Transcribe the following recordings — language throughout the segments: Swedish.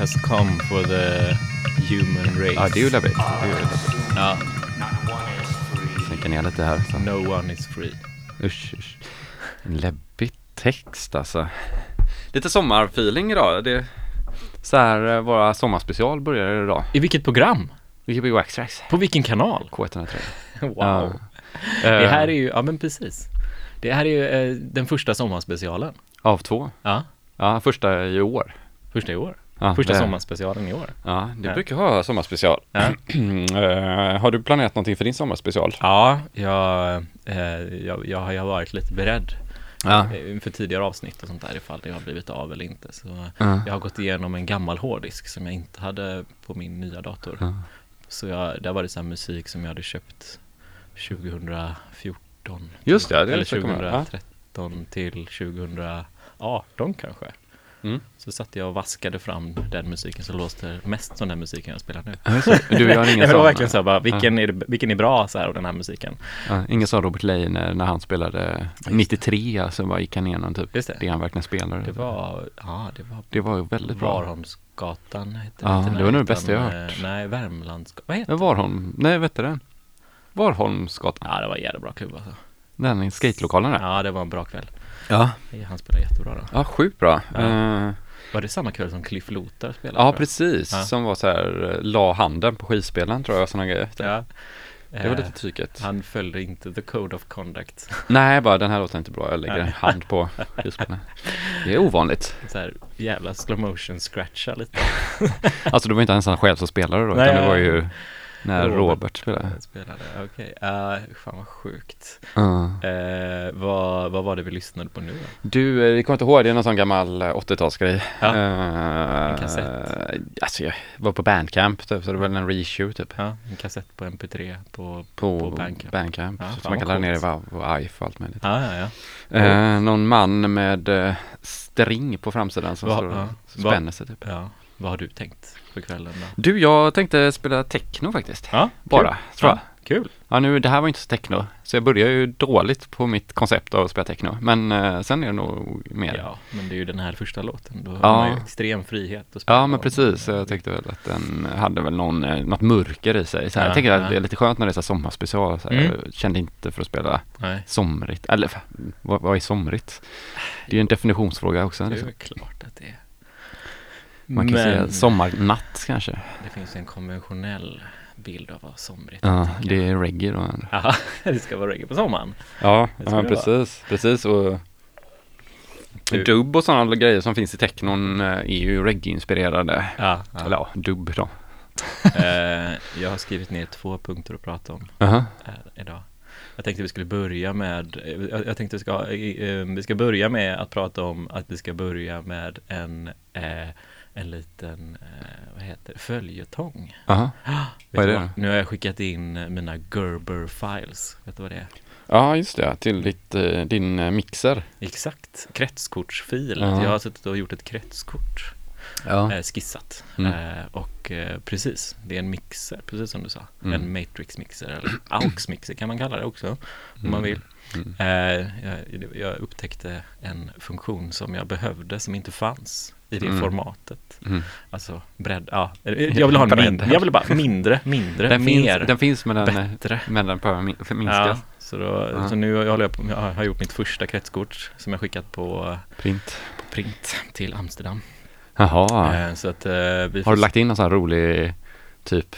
Has come for the human race. Ja, det är ju ju läbbigt. Ja, Sänka ner lite här. Så. no one is free. Usch, usch. En läbbig text alltså. Lite sommarfeeling idag. Det så här, eh, våra sommarspecial börjar idag. I vilket program? Vi är på Waxtrax. På vilken kanal? K103. Wow. Ja. Det Eh, här är ju, ja men precis. Det här är ju eh, den första sommarspecialen. Av två. Ja, Ja, första i år. första i år. Ja, Första det- sommarspecialen i år. Ja, det Ja. brukar vara sommarspecial. Ja. Eh, har du planerat någonting för din sommarspecial? Ja, jag, eh, jag, jag, har- varit lite beredd Ja. eh, inför tidigare avsnitt och sånt där ifall det har blivit av eller inte. Så Ja. jag har gått igenom en gammal hårddisk som jag inte hade på min nya dator. Så jag, där var det så musik som jag hade köpt 2014. Just det, det Eller så kommer jag- ja. 2013 till 2018 kanske. Mm. Så satt jag och vaskade fram den musiken som låter mest som den musiken jag spelar nu. Ja, det. Du gör ingen det sån? verkligen så bara, vilken, är, det- vilken är bra så här av den här musiken? Ja, ingen sån Robert Leijner när han spelade 93, alltså bara gick han igenom typ Just det. det han verkligen spelade. Det var, ja det var Det var väldigt bra. Varholmsgatan hette Ja, inte det var nog det bästa jag eh, hört. Nej, Värmlandsgatan, vad heter Varholm, nej vet du den? Varholmsgatan, Ja, det var en jävla bra klubb alltså. den skatelokalen där. Ja, det var en bra kväll. Ja. Han spelade jättebra då. Ja, sjukt bra. Ja. Eh, Var det samma kväll som Cliff Luther spelade? ja, precis. Ja. Som var så här, eh, la handen på skivspelaren tror jag, sådana grejer. Ja. Det var Eh, lite tyket. Han följde inte the code of conduct. Nej, bara den här låter inte bra. Jag lägger en hand på skivspelaren. Det är ovanligt. Så här jävla slow motion scratcha lite. Alltså det var inte ens han själv som spelade då, Nej, utan det var ju när Robert. Robert spelade. spelade. Okej, okay. fan vad sjukt. Ja. Eh, vad, vad var det vi lyssnade på nu då? Du, eh, vi kommer inte ihåg, det är någon sån gammal eh, 80-talsgrej. Ja. Eh, En kassett. Alltså jag var på Bandcamp typ, så det var en reshoot typ. Ja, en kassett på MP3 på, På, på Bandcamp. Bandcamp. Ja, så man kan ladda ner. WoW och IF och allt möjligt. Ja, ja, ja. Eh, någon man med eh, string på framsidan som Va- står ja. spänner sig typ. ja. Vad har du tänkt för kvällen då? Du, jag tänkte spela techno faktiskt. Ja, Bara, tror jag. Ja, kul. Ja, nu, det här var inte så techno, så jag börjar ju dåligt på mitt koncept av att spela techno. Men eh, sen är det nog mer. Ja, men det är ju den här första låten. Då har Ja. man ju extrem frihet att spela. Ja, men på. precis. Jag tänkte väl att den hade väl någon, eh, något mörker i sig. Så här, Ja, jag tänker att det är lite skönt när det är så sommarspecial. Så här, Mm. Jag kände inte för att spela Nej, somrigt. Eller vad, vad är somrigt? Det är ju en definitionsfråga också. det är Liksom. klart att det är. Man kan men säga sommarnatt kanske. det finns en konventionell bild av vad somrigt Ja, det är reggae då. Jaha, det ska vara reggae på sommaren. Ja, ja precis. Precis och Du- dubb och sådana grejer som finns i technon eh, är ju reggae-inspirerade. Ja, ja. Eller ja, dubb då. Eh, jag har skrivit ner två punkter att prata om här idag. Jag tänkte vi skulle börja med, jag, tänkte vi ska, vi ska börja med att prata om att vi ska börja med en, eh, en liten, eh, vad heter det, följetong. Aha. Vet Vad är det då? Nu har jag skickat in mina Gerber files. Vet du vad det är? Ja, just det. Till ditt, eh, din eh, mixer. Exakt, kretskortsfil. Ja. Jag har suttit och gjort ett kretskort, Ja. eh, skissat. Mm. Eh, och eh, precis, det är en mixer, precis som du sa. Mm. En matrix-mixer eller aux-mixer kan man kalla det också, om man Mm. vill. Mm. Eh, jag, jag upptäckte en funktion som jag behövde som inte fanns i det Mm. formatet. Mm. Alltså bredd, ja, jag vill ha en mindre, jag vill bara mindre, mindre, Den, mer, finns, den finns men den, bättre. men den behöver min- förminskas. Ja, så, då, Ja. så nu håller jag på, jag har gjort mitt första kretskort som jag skickat på, Print. på print till Amsterdam. Jaha. Eh, så att eh, vi Har du lagt in någon sån här rolig, typ,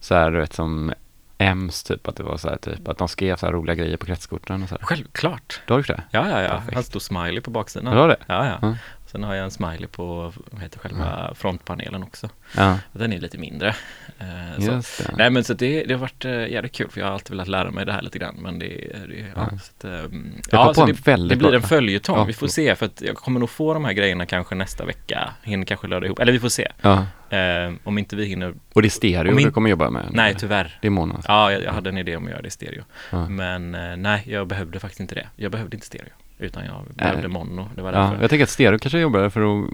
så här du vet som Ems typ, att det var så här typ, att de skrev så här roliga grejer på kretskorten och så här. Självklart. Du har gjort det? Ja, ja, ja. Perfekt. Han står smiley på baksidan. Du har det? Ja, ja. Ja. Sen har jag en smiley på, heter själva frontpanelen också. Ja, Den är lite mindre. Eh, så. Nej men så det, det har varit eh, jävligt kul för jag har alltid velat lära mig det här lite grann men det, det ja, Ja. så att, ehm, ja, så det, det blir en följetong, Ja, vi får se för att jag kommer nog få de här grejerna kanske nästa vecka, hinner kanske löda ihop, eller vi får se. Ja. Eh, om inte vi hinner, Och det är stereo in- du kommer jobba med? nej tyvärr. Det är mono? Ja, jag, jag hade en idé om att göra det i stereo. Ja. Men eh, nej, jag behövde faktiskt inte det. Jag behövde inte stereo. Utan jag behövde mono, det var Ja, jag tänker att stereo kanske är jobbigare för att,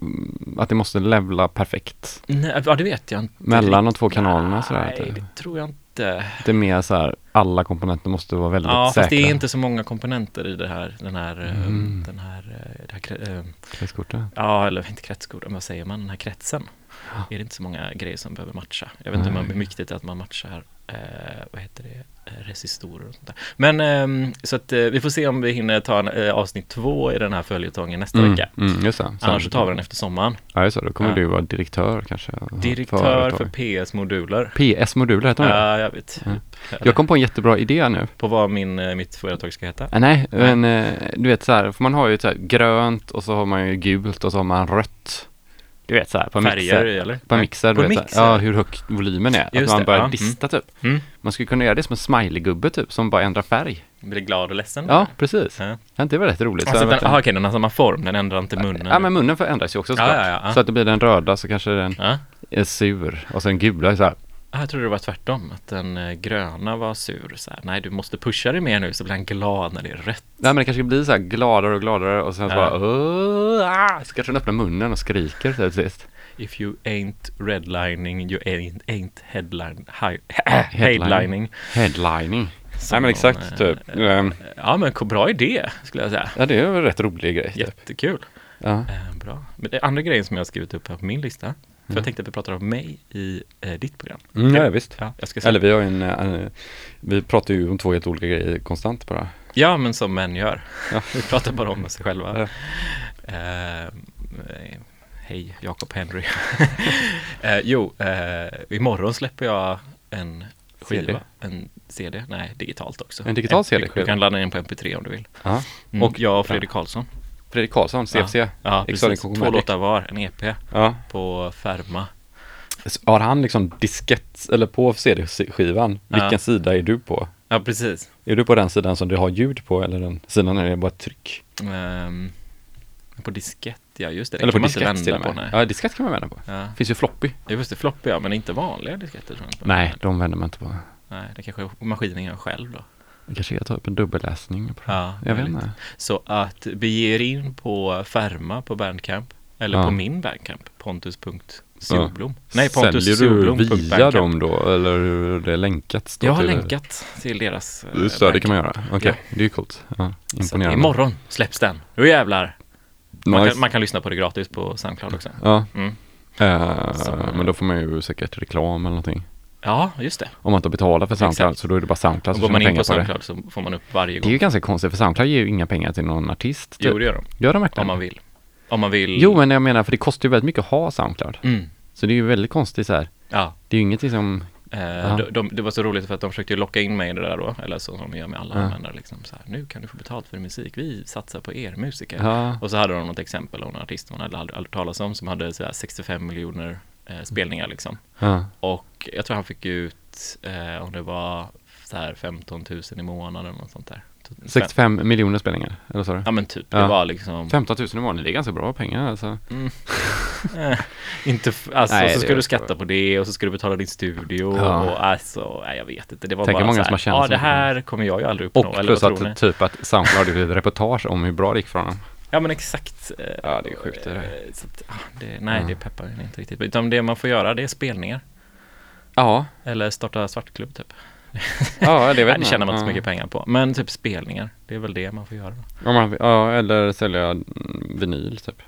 att det måste levla perfekt Nej, ja, det vet jag inte. mellan de två kanalerna sådär. Nej, att det tror jag inte. det är mer så här, alla komponenter måste vara väldigt Ja, säkra. fast det är inte så många komponenter i det här, den här, eh, Mm. den här, eh, det här eh, Kretskortet. ja, eller inte kretskordet, men vad säger man, den här kretsen. Är det inte så många grejer som behöver matcha? Jag vet inte Nej. hur viktigt det är att man matchar, eh, vad heter det, Eh, resistorer och sånt där. Men ehm, så att eh, vi får se om vi hinner ta en, eh, avsnitt två i den här följetongen nästa Mm, vecka. mm, just det. Annars så tar vi den efter sommaren. Ja, just det. Då kommer Ja. du vara direktör kanske. Direktör för. PS-moduler. PS-moduler heter de det? Ja, jag vet. Ja. Eller Jag kom på en jättebra idé nu. På vad min, eh, mitt företag ska heta. Ah, nej, men du vet så här, för man har ju så här grönt och så har man ju gult och så har man rött. Du vet så här, på Färger mixer. eller? På en Nej. mixer, På du vet, mixer? ja hur högt volymen är. Just att man det, börjar ja, dista typ. Mm. Man skulle kunna göra det som en smiley-gubbe typ, som bara ändrar färg. Blir glad och ledsen? Ja, precis. Ja. Det var rätt roligt. Så Alltså, den, aha, okej, den har samma form, den ändrar inte munnen. ja, men munnen förändras ju också såklart. ja, ja, ja. Så att det blir den röda så kanske den Ja. är sur och sen gula är så här. Jag trodde det var tvärtom, att den eh, gröna var sur. Så här, Nej, du måste pusha dig mer nu så blir han glad när det är rött. Nej men det kanske blir så här gladare och gladare och sen så Ja. bara "Åh, ah", så kanske den öppnar munnen och skriker till sist. If you ain't redlining, you ain't, ain't headline, hi, headlining. Headlining. Som Nej men exakt någon, typ. eh, Ehm, Ja, men bra idé skulle jag säga. Ja det är en rätt rolig grej. Typ. Jättekul. Ja. Eh, bra. Men det andra grejen som jag har skrivit upp här på min lista, för jag tänkte att vi pratar om mig i eh, ditt program. Mm, ja visst. Ja, jag ska säga. Eller vi har ju en, eh, vi pratar ju om två helt olika grejer konstant bara. Ja, men som män gör. Ja. Vi pratar bara om sig själva. Ja. Eh, hej, Jakob Henry. eh, jo, eh, imorgon släpper jag en skiva. CD? En CD? Nej, digitalt också. En digital CD-skiva? Du kan ladda in på MP3 om du vill. Mm. Och jag och Fredrik Karlsson. Fredrik Karlsson, CFC. Ja, Exotic precis. Två låtar var, en EP Ja. på Ferma. Har han liksom diskett, eller på CD-skivan, Ja. vilken sida är du på? Ja, precis. Är du på den sidan som du har ljud på eller den sidan där det är bara tryck? Ehm, på diskett, ja just det. Den eller på diskett till och på. med. Nej. Ja, diskett kan man vända på. Ja. Finns ju floppy. Just det, floppy ja, men inte vanliga disketter tror jag. Nej, de vänder man inte på. Nej, det kanske maskinen gör själv då. Det kanske är ta upp en dubbelläsning på det. Ja, Jag vet inte. Så att bege er in på Ferma på Bandcamp eller Ja. på min Bandcamp, pontus.solblom. Nej, Säljer du via dem då eller hur det är länkat? Jag har till- länkat till deras eh, Just det, det kan man göra. Okej, Ja. det är coolt. Ja, Så imponerande. imorgon släpps den. Nu jävlar! Man, Nice. kan, man kan lyssna på det gratis på Soundcloud också. Ja, Mm. Så- men då får man ju säkert reklam eller någonting. Ja, just det. Om man inte betalar för Soundcloud Exakt. så då är det bara Soundcloud som går tjänar man in pengar på på det. Soundcloud så får man upp varje Det är gång. ju ganska konstigt för Soundcloud ger ju inga pengar till någon artist. Typ. Jo, det gör de. Gör de verkligen? Om man vill. Om man vill. Jo, men jag menar för det kostar ju väldigt mycket att ha Soundcloud. Mm. Så det är ju väldigt konstigt så här. Ja. Det är ju ingenting som, Eh, de, de, det var så roligt för att de försökte locka in mig i det där då, eller så som de gör med alla Ja. användare liksom så här, nu kan du få betalt för din musik, vi satsar på er musiker. ja, Och så hade de något exempel av en artist man hade aldrig, aldrig talat om som hade så här 65 miljoner eh, spelningar liksom. ja, Och jag tror han fick ut, eh, om det var så här 15 000 i månaden eller något sånt där. 65 miljoner spelningar, eller så? Ja men typ, Ja. det var liksom 15 000 i månaden, det är ganska bra pengar alltså. Mm. Eh, inte, alltså Nej, så ska du skatta på det och så ska du betala din studio Ja. och alltså, nej jag vet inte. Det var Tänk bara många så som har här, ja som- det här kommer jag ju aldrig uppnå. Och eller plus att typ att Soundcloud gjorde ett reportage om hur bra det gick för honom. Ja men exakt. eh, Ja, det är sjukt, det är det. att, ah, det, nej, Ja. det peppar inte riktigt. Utan det man får göra det är spelningar. Ja, Eller starta svartklubb typ. ja det vet Nej, det tjänar man inte så mycket pengar på. Men typ spelningar, det är väl det man får göra. Då. Om man, ja, eller sälja vinyl typ.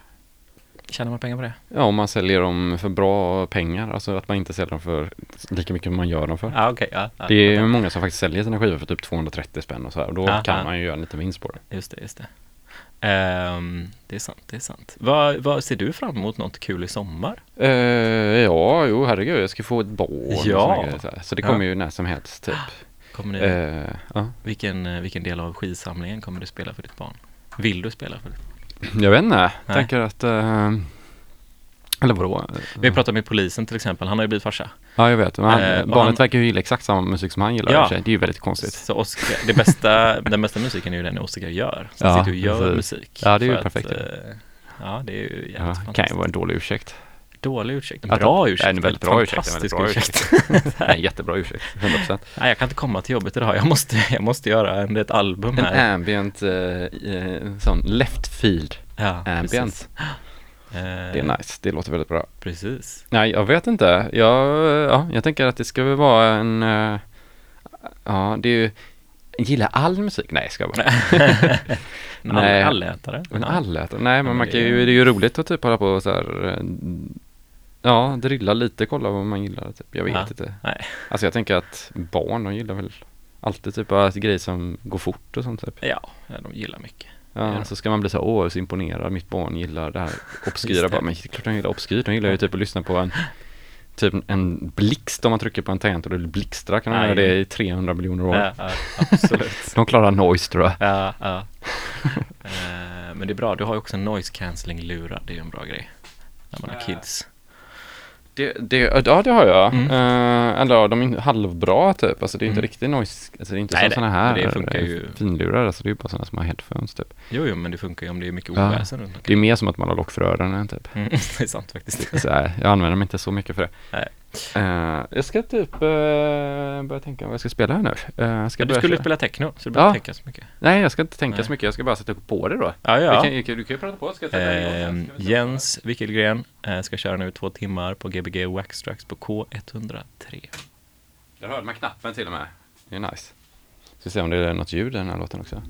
Tjänar man pengar på det? Ja, om man säljer dem för bra pengar, alltså att man inte säljer dem för lika mycket som man gör dem för. Ja okej, ja. ja. Det är ju många som faktiskt säljer sina skivor för typ 230 spänn och så här, och då Ja, kan ja. man ju göra lite vinst på det. Just det, just det. Ehm, det är sant, det är sant. Vad, vad ser du fram emot något kul i sommar? Eh, ja, jo herregud, jag ska få ett barn och Ja. grejer, så, det Ja. kommer ju när som helst typ. Kommer ni, Eh, ja. vilken, vilken del av skidsamlingen kommer du spela för ditt barn? Vill du spela för ditt Jag vet inte, jag tänker att eh, eller vadå? Vi pratat med polisen till exempel, han har ju blivit farsa. Ja, jag vet. Men han, Eh, barnet han- verkar ju gilla exakt samma musik som han gillar. Ja. Det är ju väldigt konstigt. Så Oscar, det bästa, den bästa musiken är ju den Oscar gör. Så han Ja, sitter och gör precis. musik. Ja, det är ju perfekt. Att, eh, ja, det är ju jävligt Ja, kan ju fantastiskt. vara en dålig ursäkt. Dålig ursäkt. En bra ursäkt. en väldigt bra ursäkt. En Fantastisk väldigt bra ursäkt. En jättebra ursäkt, 100%. Nej, jag kan inte komma till jobbet idag. Jag måste, jag måste göra en, ett album En här. ambient, eh, eh, sån left field Ja, ambient. precis. Eh, Det är nice, det låter väldigt bra. Precis. Nej, jag vet inte. Jag, ja, jag tänker att det ska väl vara en, eh, ja, det är ju, jag gillar all musik. Nej, ska jag bara. En all, allätare. En allätare? Nej, men man kan ju, det är ju roligt att typ hålla på och så här, eh, ja, drilla lite, kolla vad man gillar, typ. Jag vet Ja. inte. Nej. Alltså jag tänker att barn, de gillar väl alltid typ av grejer som går fort och sånt typ. Ja, de gillar mycket. Ja, så ska man bli så här, åh, så imponerad, mitt barn gillar det här obskyra. Bara, men klart de gillar obskyrt, de gillar ju typ att lyssna på en Typ en blixt om man trycker på en tangent och det blixtrar kan man göra det i 300 miljoner år. Ja, ja, absolut. De klarar noise tror jag. ja, ja. Eh, men det är bra, du har ju också en noise cancelling lurar, det är ju en bra grej. När man har kids. Det, det, ja det har jag. Mm. Eh, eller ja, de är halvbra typ. Alltså det är inte Mm. riktigt noise. Alltså det är inte Nej, sådana här det funkar ju. finlurar. Alltså det är ju bara sådana som har headphones typ. Jo, jo, men det funkar ju om det är mycket Ja. oväsen runt Det är mer som att man har lock för öronen typ. Mm, det är sant faktiskt. Så här, jag använder mig inte så mycket för det. Nej. Eh, jag ska typ eh, börja tänka vad jag ska spela här nu. Uh, ska du skulle köra- spela techno, så du behöver Ja. tänka så mycket. Nej, jag ska inte tänka Nej. så mycket. Jag ska bara sätta på det då. Ja, Vi ja. kan, du, kan, ju prata på. Ska jag? Eh, sätta- Jens Wickelgren ska köra nu två timmar på Gbg Waxtrax på K103. Där hörde man knappen till och med. Det är nice. Ska se om det är något ljud i den här låten också.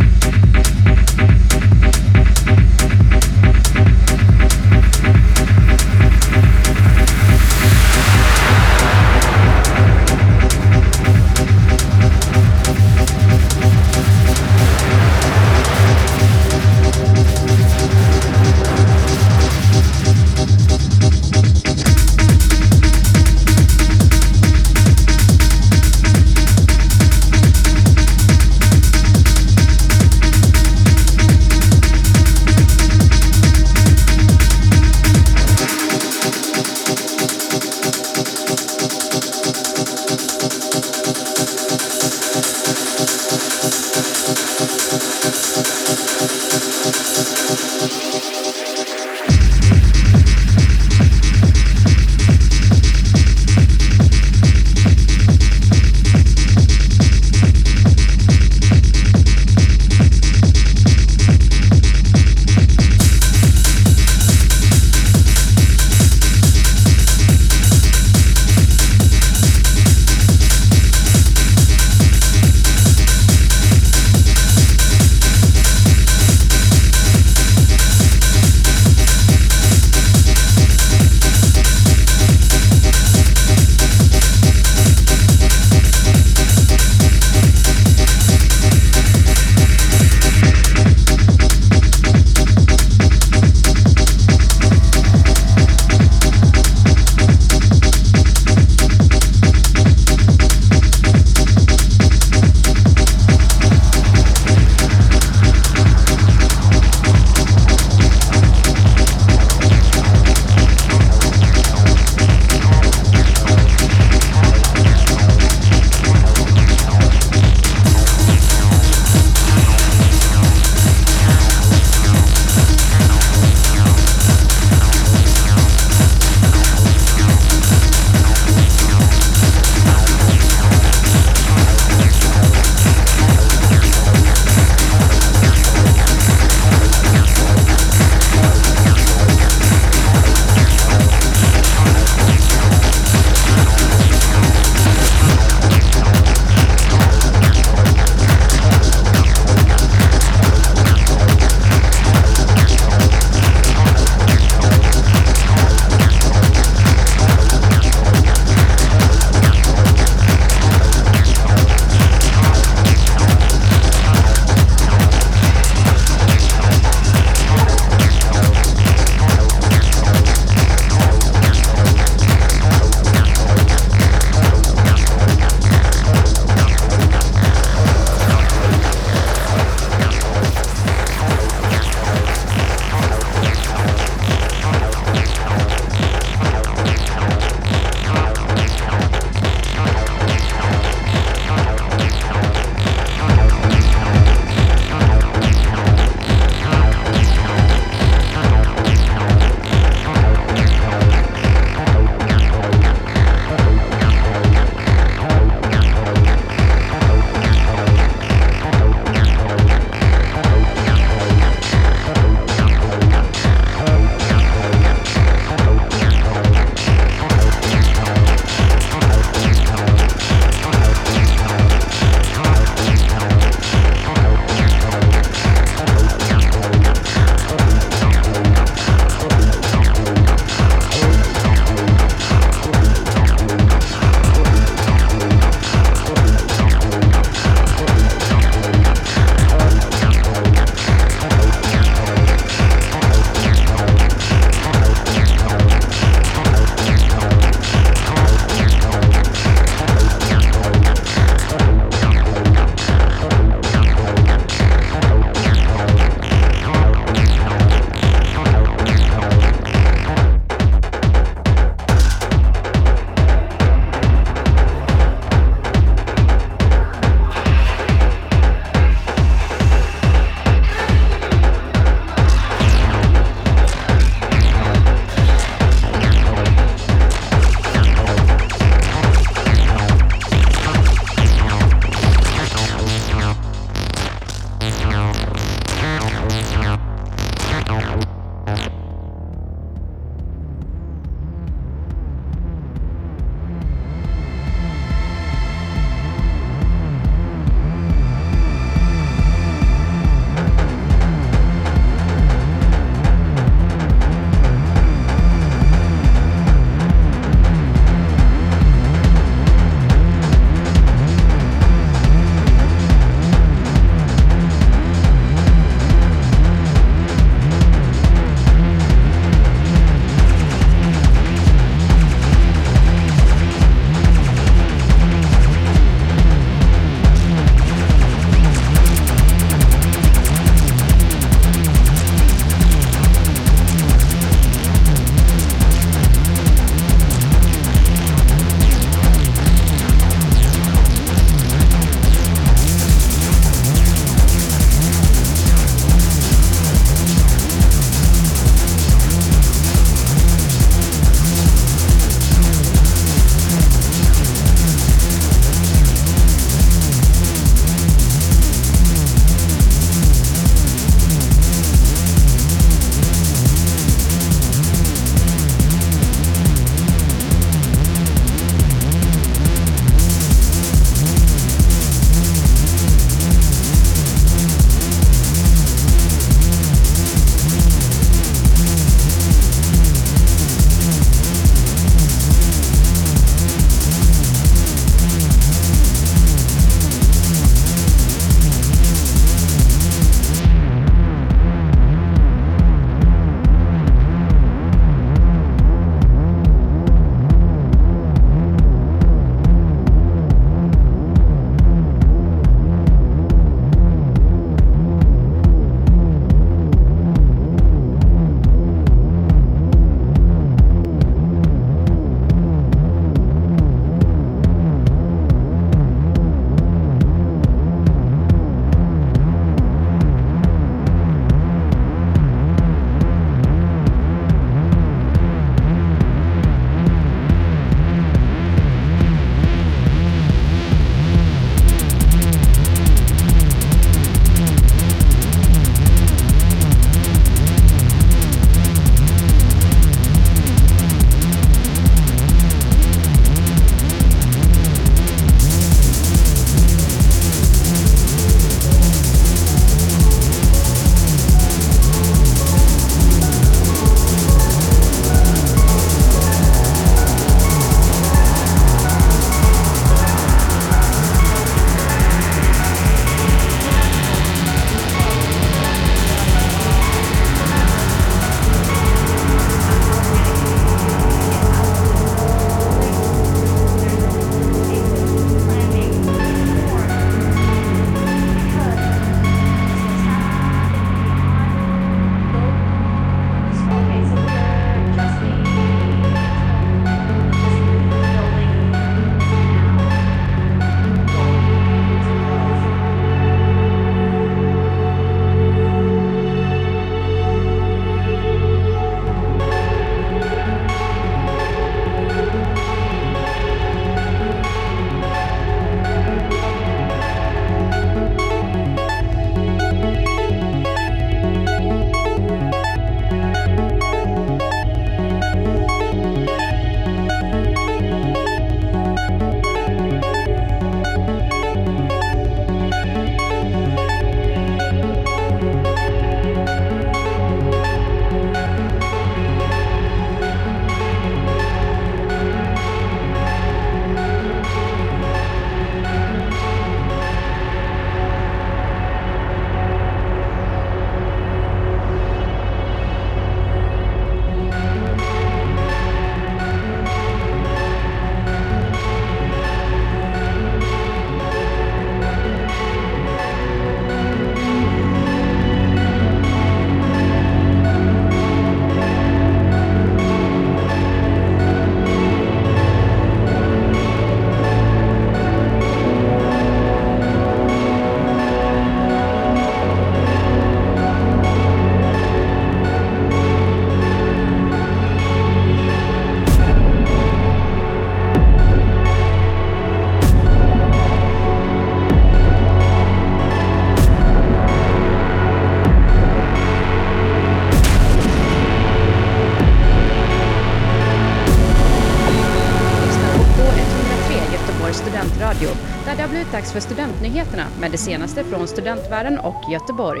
Dags för Studentnyheterna med det senaste från studentvärlden och Göteborg.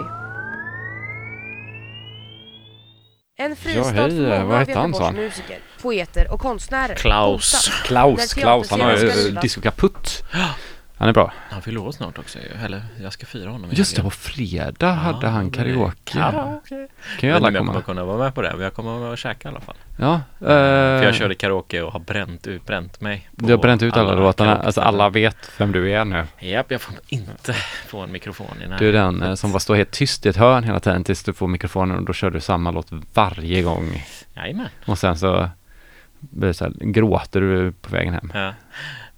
En fristad Ja, hej, för många vad av? Göteborgs musiker, poeter och konstnärer. Klaus. hotas. Klaus, Klaus, han har ju. Disco Kaputt. Han är bra. Han fyller år snart också. Eller jag ska fira honom. i Just det, på fredag hade han karaoke. Karaoke. Kan ju alla om jag kommer komma. kunna vara med på det, men jag kommer vara och käka i alla fall. Ja. För jag eh, körde karaoke och har bränt, ut, bränt mig. på Du har bränt ut alla låtarna, alltså alla vet vem du är nu. Japp, jag får inte få en mikrofon i Du är den eh, som bara står helt tyst i ett hörn hela tiden tills du får mikrofonen och då kör du samma låt varje gång. Jajamän. Och sen så blir det så här, gråter du på vägen hem. Ja.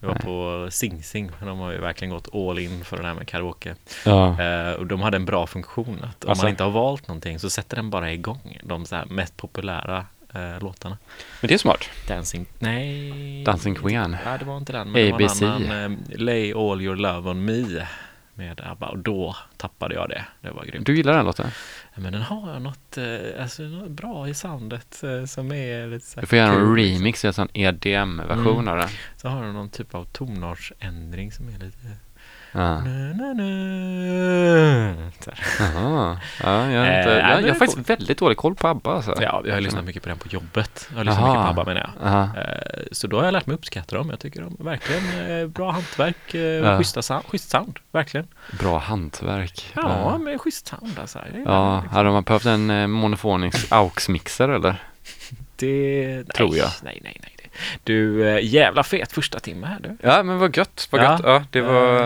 Vi var Nej. på Sing Sing, de har ju verkligen gått all in för det här med karaoke. Ja. Eh, och de hade en bra funktion att om Alltså? man inte har valt någonting så sätter den bara igång de så här mest populära eh, låtarna. Men det är smart. Dancing, nej. Dancing Queen. Nej, det var inte den. Men ABC. det var en annan, eh, Lay All Your Love On Me med ABBA och då tappade jag det. Det var grymt. Du gillar den låten? Men den har något, eh, alltså, något bra i soundet eh, som är lite så här Du får göra en remix, en sån EDM-version Mm. av den. Så har den någon typ av tonartsändring som är lite Ja. na. Ja, jag, har Eh, inte, nej, jag, jag har faktiskt väldigt dålig koll på ABBA alltså. Ja, jag har lyssnat mycket på den på jobbet. Jag har lyssnat mycket på ABBA menar jag. Aha. Eh, Så då har jag lärt mig uppskatta dem. Jag tycker de är verkligen eh, bra hantverk, eh, Ja. schyssta sound, schysst sound, verkligen. Bra hantverk. Ja, men schysst sound alltså. Jag Ja, liksom. hade man behövt en eh, monofonisk AUX-mixer eller? Det Tror nej, jag. Nej, nej, nej. Du, eh, jävla fet första timme här du. Ja, men vad gött, vad Ja. gött. Ja, det var,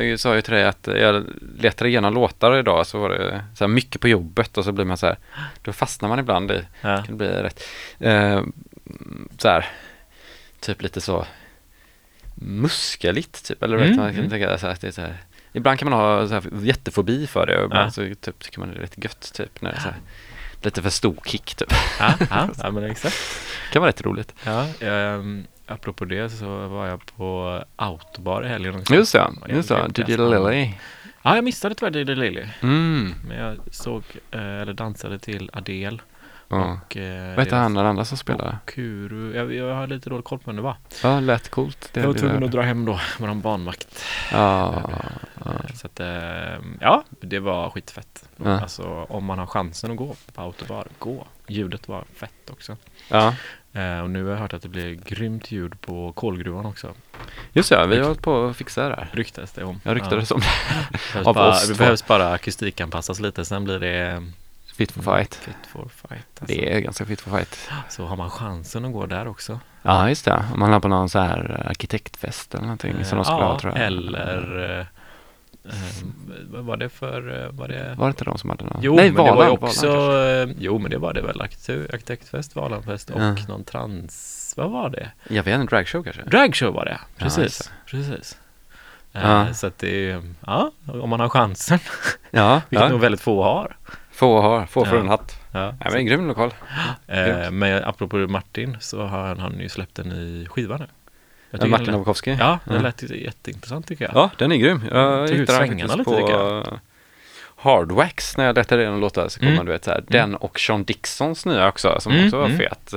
eh, jag sa ju till dig att jag letade igenom låtar idag så var det så här mycket på jobbet och så blir man så här, då fastnar man ibland i, Ja. det kan bli rätt, eh, så här, typ lite så muskeligt typ, eller Mm, man kan mm. tänka så här, det är så här, ibland kan man ha så här jättefobi för det och ibland Ja. så typ, tycker man det är rätt gött typ när det är så här, lite för stor kick typ. Ja, ja, ja, men exakt. kan vara rätt roligt. Ja, um, apropå det så var jag på Autobar i helgen också. Just var just jävligt Didi. Lily. Ja, jag missade tyvärr Didi Lily. Mm. Men jag såg, eh, eller dansade till Adele Ja. och eh, Vad heter han den andra som spelar? Kuru, jag, jag har lite dålig koll på det var. Ja, lät coolt. Det Jag var tvungen att dra hem då med någon barnvakt. Ja, ja. Eh, Så att, eh, ja, det var skitfett. Ja. Alltså om man har chansen att gå på autobar, gå. Ljudet var fett också. ja. Eh, och nu har jag hört att det blir grymt ljud på kolgruvan också. Just det, vi har hållit på att fixa det där. Ryktas det om. Jag ryktades om det. Av bara, oss det behövs bara akustikanpassas lite, sen blir det eh, Fit for fight. fit for fight. Alltså. Det är ganska fit for fight. Så har man chansen att gå där också. Ja, just det. Om man har på någon så här arkitektfest eller någonting som de skulle ja, ha tror jag. eller eh, eh, var det för, eh, var det? Var det inte de som hade någon? Jo, Nej, men det var ju också, Valand eh, jo men det var det väl, Arkitek- arkitektfest, Valanfest och Ja. någon trans, vad var det? Jag vet inte, dragshow kanske? Dragshow var det, Ja, precis, just precis. Eh, Ja. Så att det är, ja, om man har chansen, Ja, vilket ja. nog väldigt få har. Få har, få för Ja. en hatt. Ja, Ja, men en grym lokal. Eh, men apropå Martin så har han, han ju släppt en ny skiva nu. Jag Ja, Martin lät, Nowakowski. Ja, den Ja. lät jätteintressant tycker jag. Ja, den är grym. Jag Tog ut hittade den faktiskt lite, på Hardwax när jag letade igenom låtar så kom Mm. man du vet så här, den och Sean Dixons nya också som Mm, också var mm. fet.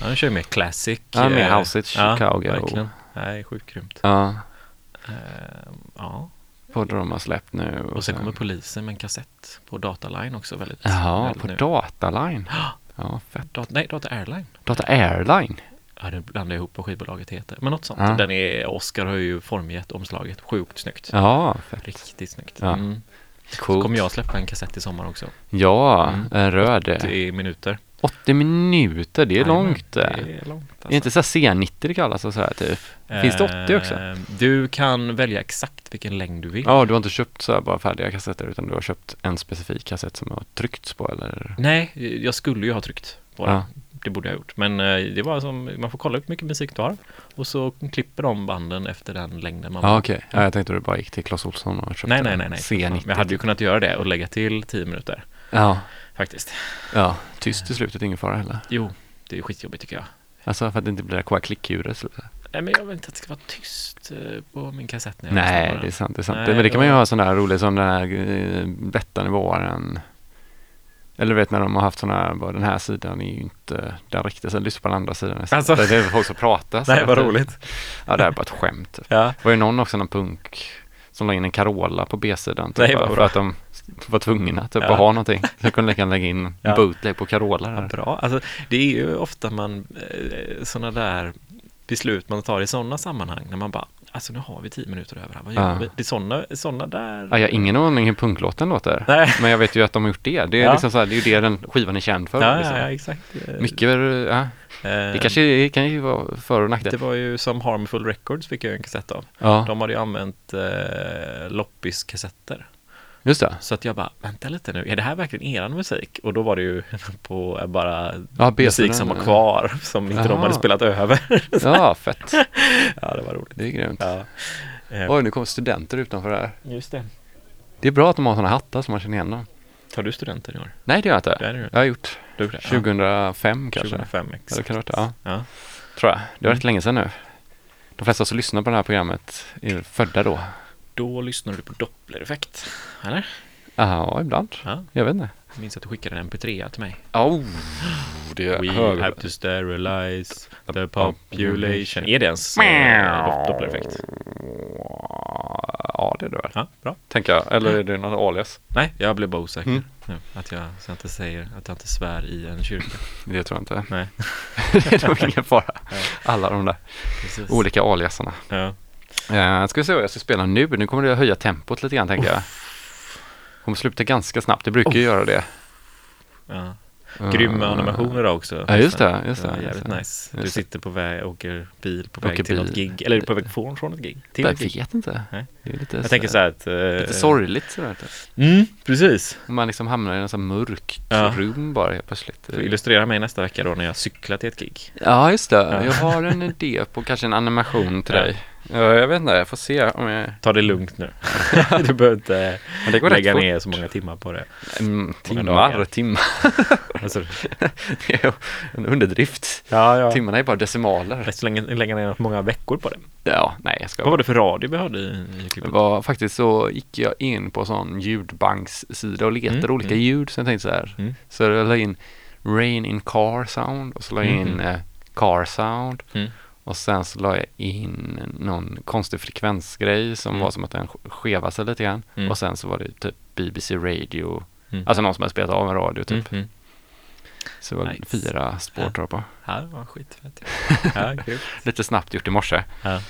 Han kör mer classic. Ja, mer eh, house it, Chicago. verkligen. Nej, sjukt grymt. Ja, Eh, ja, både de har släppt nu. och sen kommer polisen med en kassett på Dataline också väldigt. Väldigt på nu. Dataline. Ja, fett. Dat- nej, Data Airline. Data Airline. Ja, det blandar jag ihop vad skivbolaget heter. Men något sånt. Ja. Den är, Oscar har ju formgett omslaget. Sjukt snyggt. Ja, fett. Riktigt snyggt. Ja. Mm. Så Coolt. kommer jag släppa en kassett i sommar också. Ja, Mm. en röd. 80 minuter. 80 minuter, det är Jajamän, långt Det det. är långt Är inte så här C90 det kallas och så här typ? Finns det 80 också? Eh, Du kan välja exakt vilken längd du vill. Ja, du har inte köpt så här bara färdiga kassetter utan du har köpt en specifik kassett som har tryckts på eller? Nej, jag skulle ju ha tryckt på den. Ja. Det borde jag ha gjort. Men eh, det var som, man får kolla hur mycket musik du har. Och så klipper de banden efter den längden man Ja, okej. Ja, jag tänkte du bara gick till Clas Ohlson och köpte Nej, nej, nej, nej. C90. Men jag hade ju kunnat göra det och lägga till 10 minuter. Ja, Faktiskt. ja. Tyst i slutet, ingen fara heller. Jo, det är skitjobbigt tycker jag. Alltså för att det inte blir det här klickljudet. Nej, men jag vill inte att det ska vara tyst eh, på min kassett när jag Nej, det är sant, det är sant. Nej, men det kan man ju ha sån där rolig som den här uh, Bettan i våren. Eller vet när de har haft sådana här, den här sidan är ju inte den riktiga sidan, lyssna på den andra sidan. Alltså. Det är folk som pratar. Nej, vad roligt. Ja, det här är bara ett skämt. Ja. Det var ju någon också, någon punk, som la in en Carola på B-sidan. Typ, Nej, för att de var tvungna typ, Ja. att ha någonting. Så jag kunde lika lägga in Ja. bootleg på Carola. Ja, bra. Alltså, det är ju ofta man, eh, sådana där beslut man tar i sådana sammanhang när man bara, alltså nu har vi tio minuter över här, vad gör Ja. vi? Det är sådana, sådana där. Ja, jag har ingen aning hur punklåten låter. Nej. Men jag vet ju att de har gjort det. Det är, Ja. liksom så här, det är ju det den skivan är känd för. Ja, liksom. ja, exakt. Mycket, ja. Det eh, kanske det kan ju vara för och nackdel. Det var ju som Harmful Records fick jag en kassett av. Ja, De hade ju använt eh, loppiskassetter. Just det. Så att jag bara, vänta lite nu, är det här verkligen eran musik? Och då var det ju på bara Ja, musik som var kvar, som inte de Jaha. hade spelat över. Ja, fett. ja, det var roligt. Det är grymt. Ja. Eh, Oj, nu kommer studenter utanför här. Just det. Det är bra att de har sådana hattar som man känner igen dem. Tar du studenter i år? Nej, det gör jag inte. Det det. Jag har gjort Du gjorde det? 2005 kanske. 2005 Ja, exakt. det kan det ja. Ja. Tror jag. Det har varit Mm. länge sedan nu. De flesta som lyssnar på det här programmet är födda då. Då lyssnade du på Doppler-effekt, eller? Ja, ibland. Ja. Jag vet inte. Jag minns att du skickade en mp3 till mig. Oh, det We hög. have to sterilize the population. Är det ens eh, Dop- Doppler-effekt? Ja, det är det väl. Ja, bra. Tänker jag. Eller är det något alias? Nej, jag blev bara osäker. Mm. Att jag, så jag inte säger att jag inte svär i en kyrka. Det tror jag inte. Nej, det är nog ingen fara. Nej. Alla de där precis. olika aliasarna. Ja. Uh, ska vi se vad jag ska spela nu. Nu kommer det att höja tempot lite grann tänker jag. Kommer sluta ganska snabbt. Det brukar ju göra det. Ja. Uh, Grymma animationer då också. Ja, just det. Just det, just jävligt det. nice. Du Just det. sitter på väg, åker bil på Åker väg till något bil. gig. Eller på väg från, från ett gig. Till Jag gig. vet inte. Nej. Det är lite Jag tänker så här att... eh, Lite sorgligt sådär. Mm, precis. Man liksom hamnar i en sån mörk Ja. rum bara helt plötsligt. Du illustrerar mig nästa vecka då när jag cyklar till ett gig. Ja, just det. Ja. Jag har en idé på kanske en animation till dig. Ja, jag vet inte, jag får se om jag... Ta det lugnt nu. du behöver inte Men det går lägga fort. ner så många timmar på det. Mm, timmar, timmar. Alltså, Det är en underdrift. ja, ja. Timmarna är bara decimaler. Så länge, lägga ner många veckor på det. Ja, nej jag ska Vad var det för radio vi hörde i, i Det klippet? var faktiskt så gick jag in på sån ljudbankssida och letade Mm, olika mm. ljud. Så jag tänkte så här. Mm. Så jag la in Rain in Car Sound och så la jag in Mhm. eh, Car Sound. Och sen så la jag in någon konstig frekvensgrej som Mm. var som att den skevade sig lite grann. Mm. Och sen så var det typ BBC Radio. Mm. Alltså någon som hade spelat av en radio typ. Mm, mm. Så det var Nice. fyra spår tror jag på. Ja, det var skitfett. Ja. Lite snabbt gjort i morse. Ja.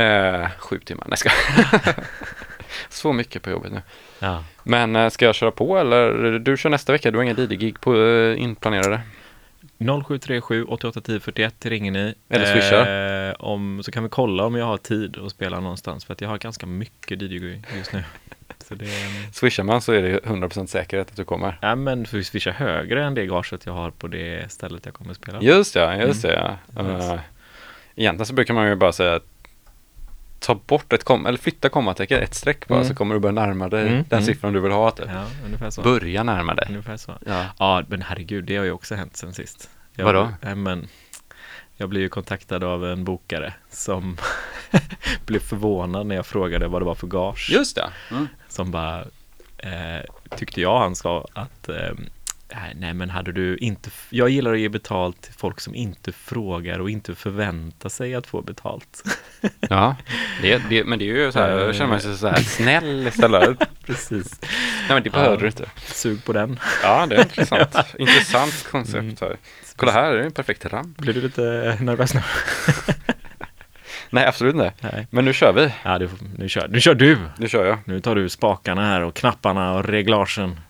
Eh, sju timmar, nej ska Så mycket på jobbet nu. Ja. Men eh, ska jag köra på eller? Du kör nästa vecka, du har inga DJ-gig på eh, inplanerade? 0737 8810 41 ringer ni. Eller swishar. Eh, om, så kan vi kolla om jag har tid att spela någonstans. För att jag har ganska mycket DJ just nu. Så det, Swishar man så är det 100% säkerhet att du kommer. ja, men för vi swishar högre än det gaget jag har på det stället jag kommer spela. Just ja, just Mm. det. Ja. Eh, egentligen så brukar man ju bara säga ta bort ett kom eller flytta kommatecken ett streck bara Mm. så kommer du börja närma dig Mm, den mm. siffran du vill ha. Typ. Ja, ungefär så. Börja närma dig. Ungefär så. Ja. Ja, men herregud, det har ju också hänt sen sist. Jag, Vadå? eh, Men, jag blev ju kontaktad av en bokare som blev förvånad när jag frågade vad det var för gage. Just det. Mm. Som bara, eh, tyckte jag han sa att eh, Nej men hade du inte, jag gillar att ge betalt till folk som inte frågar och inte förväntar sig att få betalt. Ja, det, det, men det är ju så här, jag känner mig så här snäll istället. Precis. Nej men det behöver du inte. Sug på den. Ja, det är intressant. Intressant koncept Mm. här. Kolla här, det är en perfekt ramp. Blir du lite nervös nu? Nej, absolut inte. Nej. Men nu kör vi. Ja, du, nu, kör, nu kör du! Nu kör jag. Nu tar du spakarna här och knapparna och reglagen.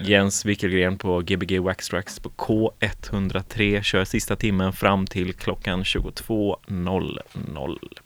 Jens Wickelgren på Gbg Waxtrax på K103 kör sista timmen fram till klockan 22.00.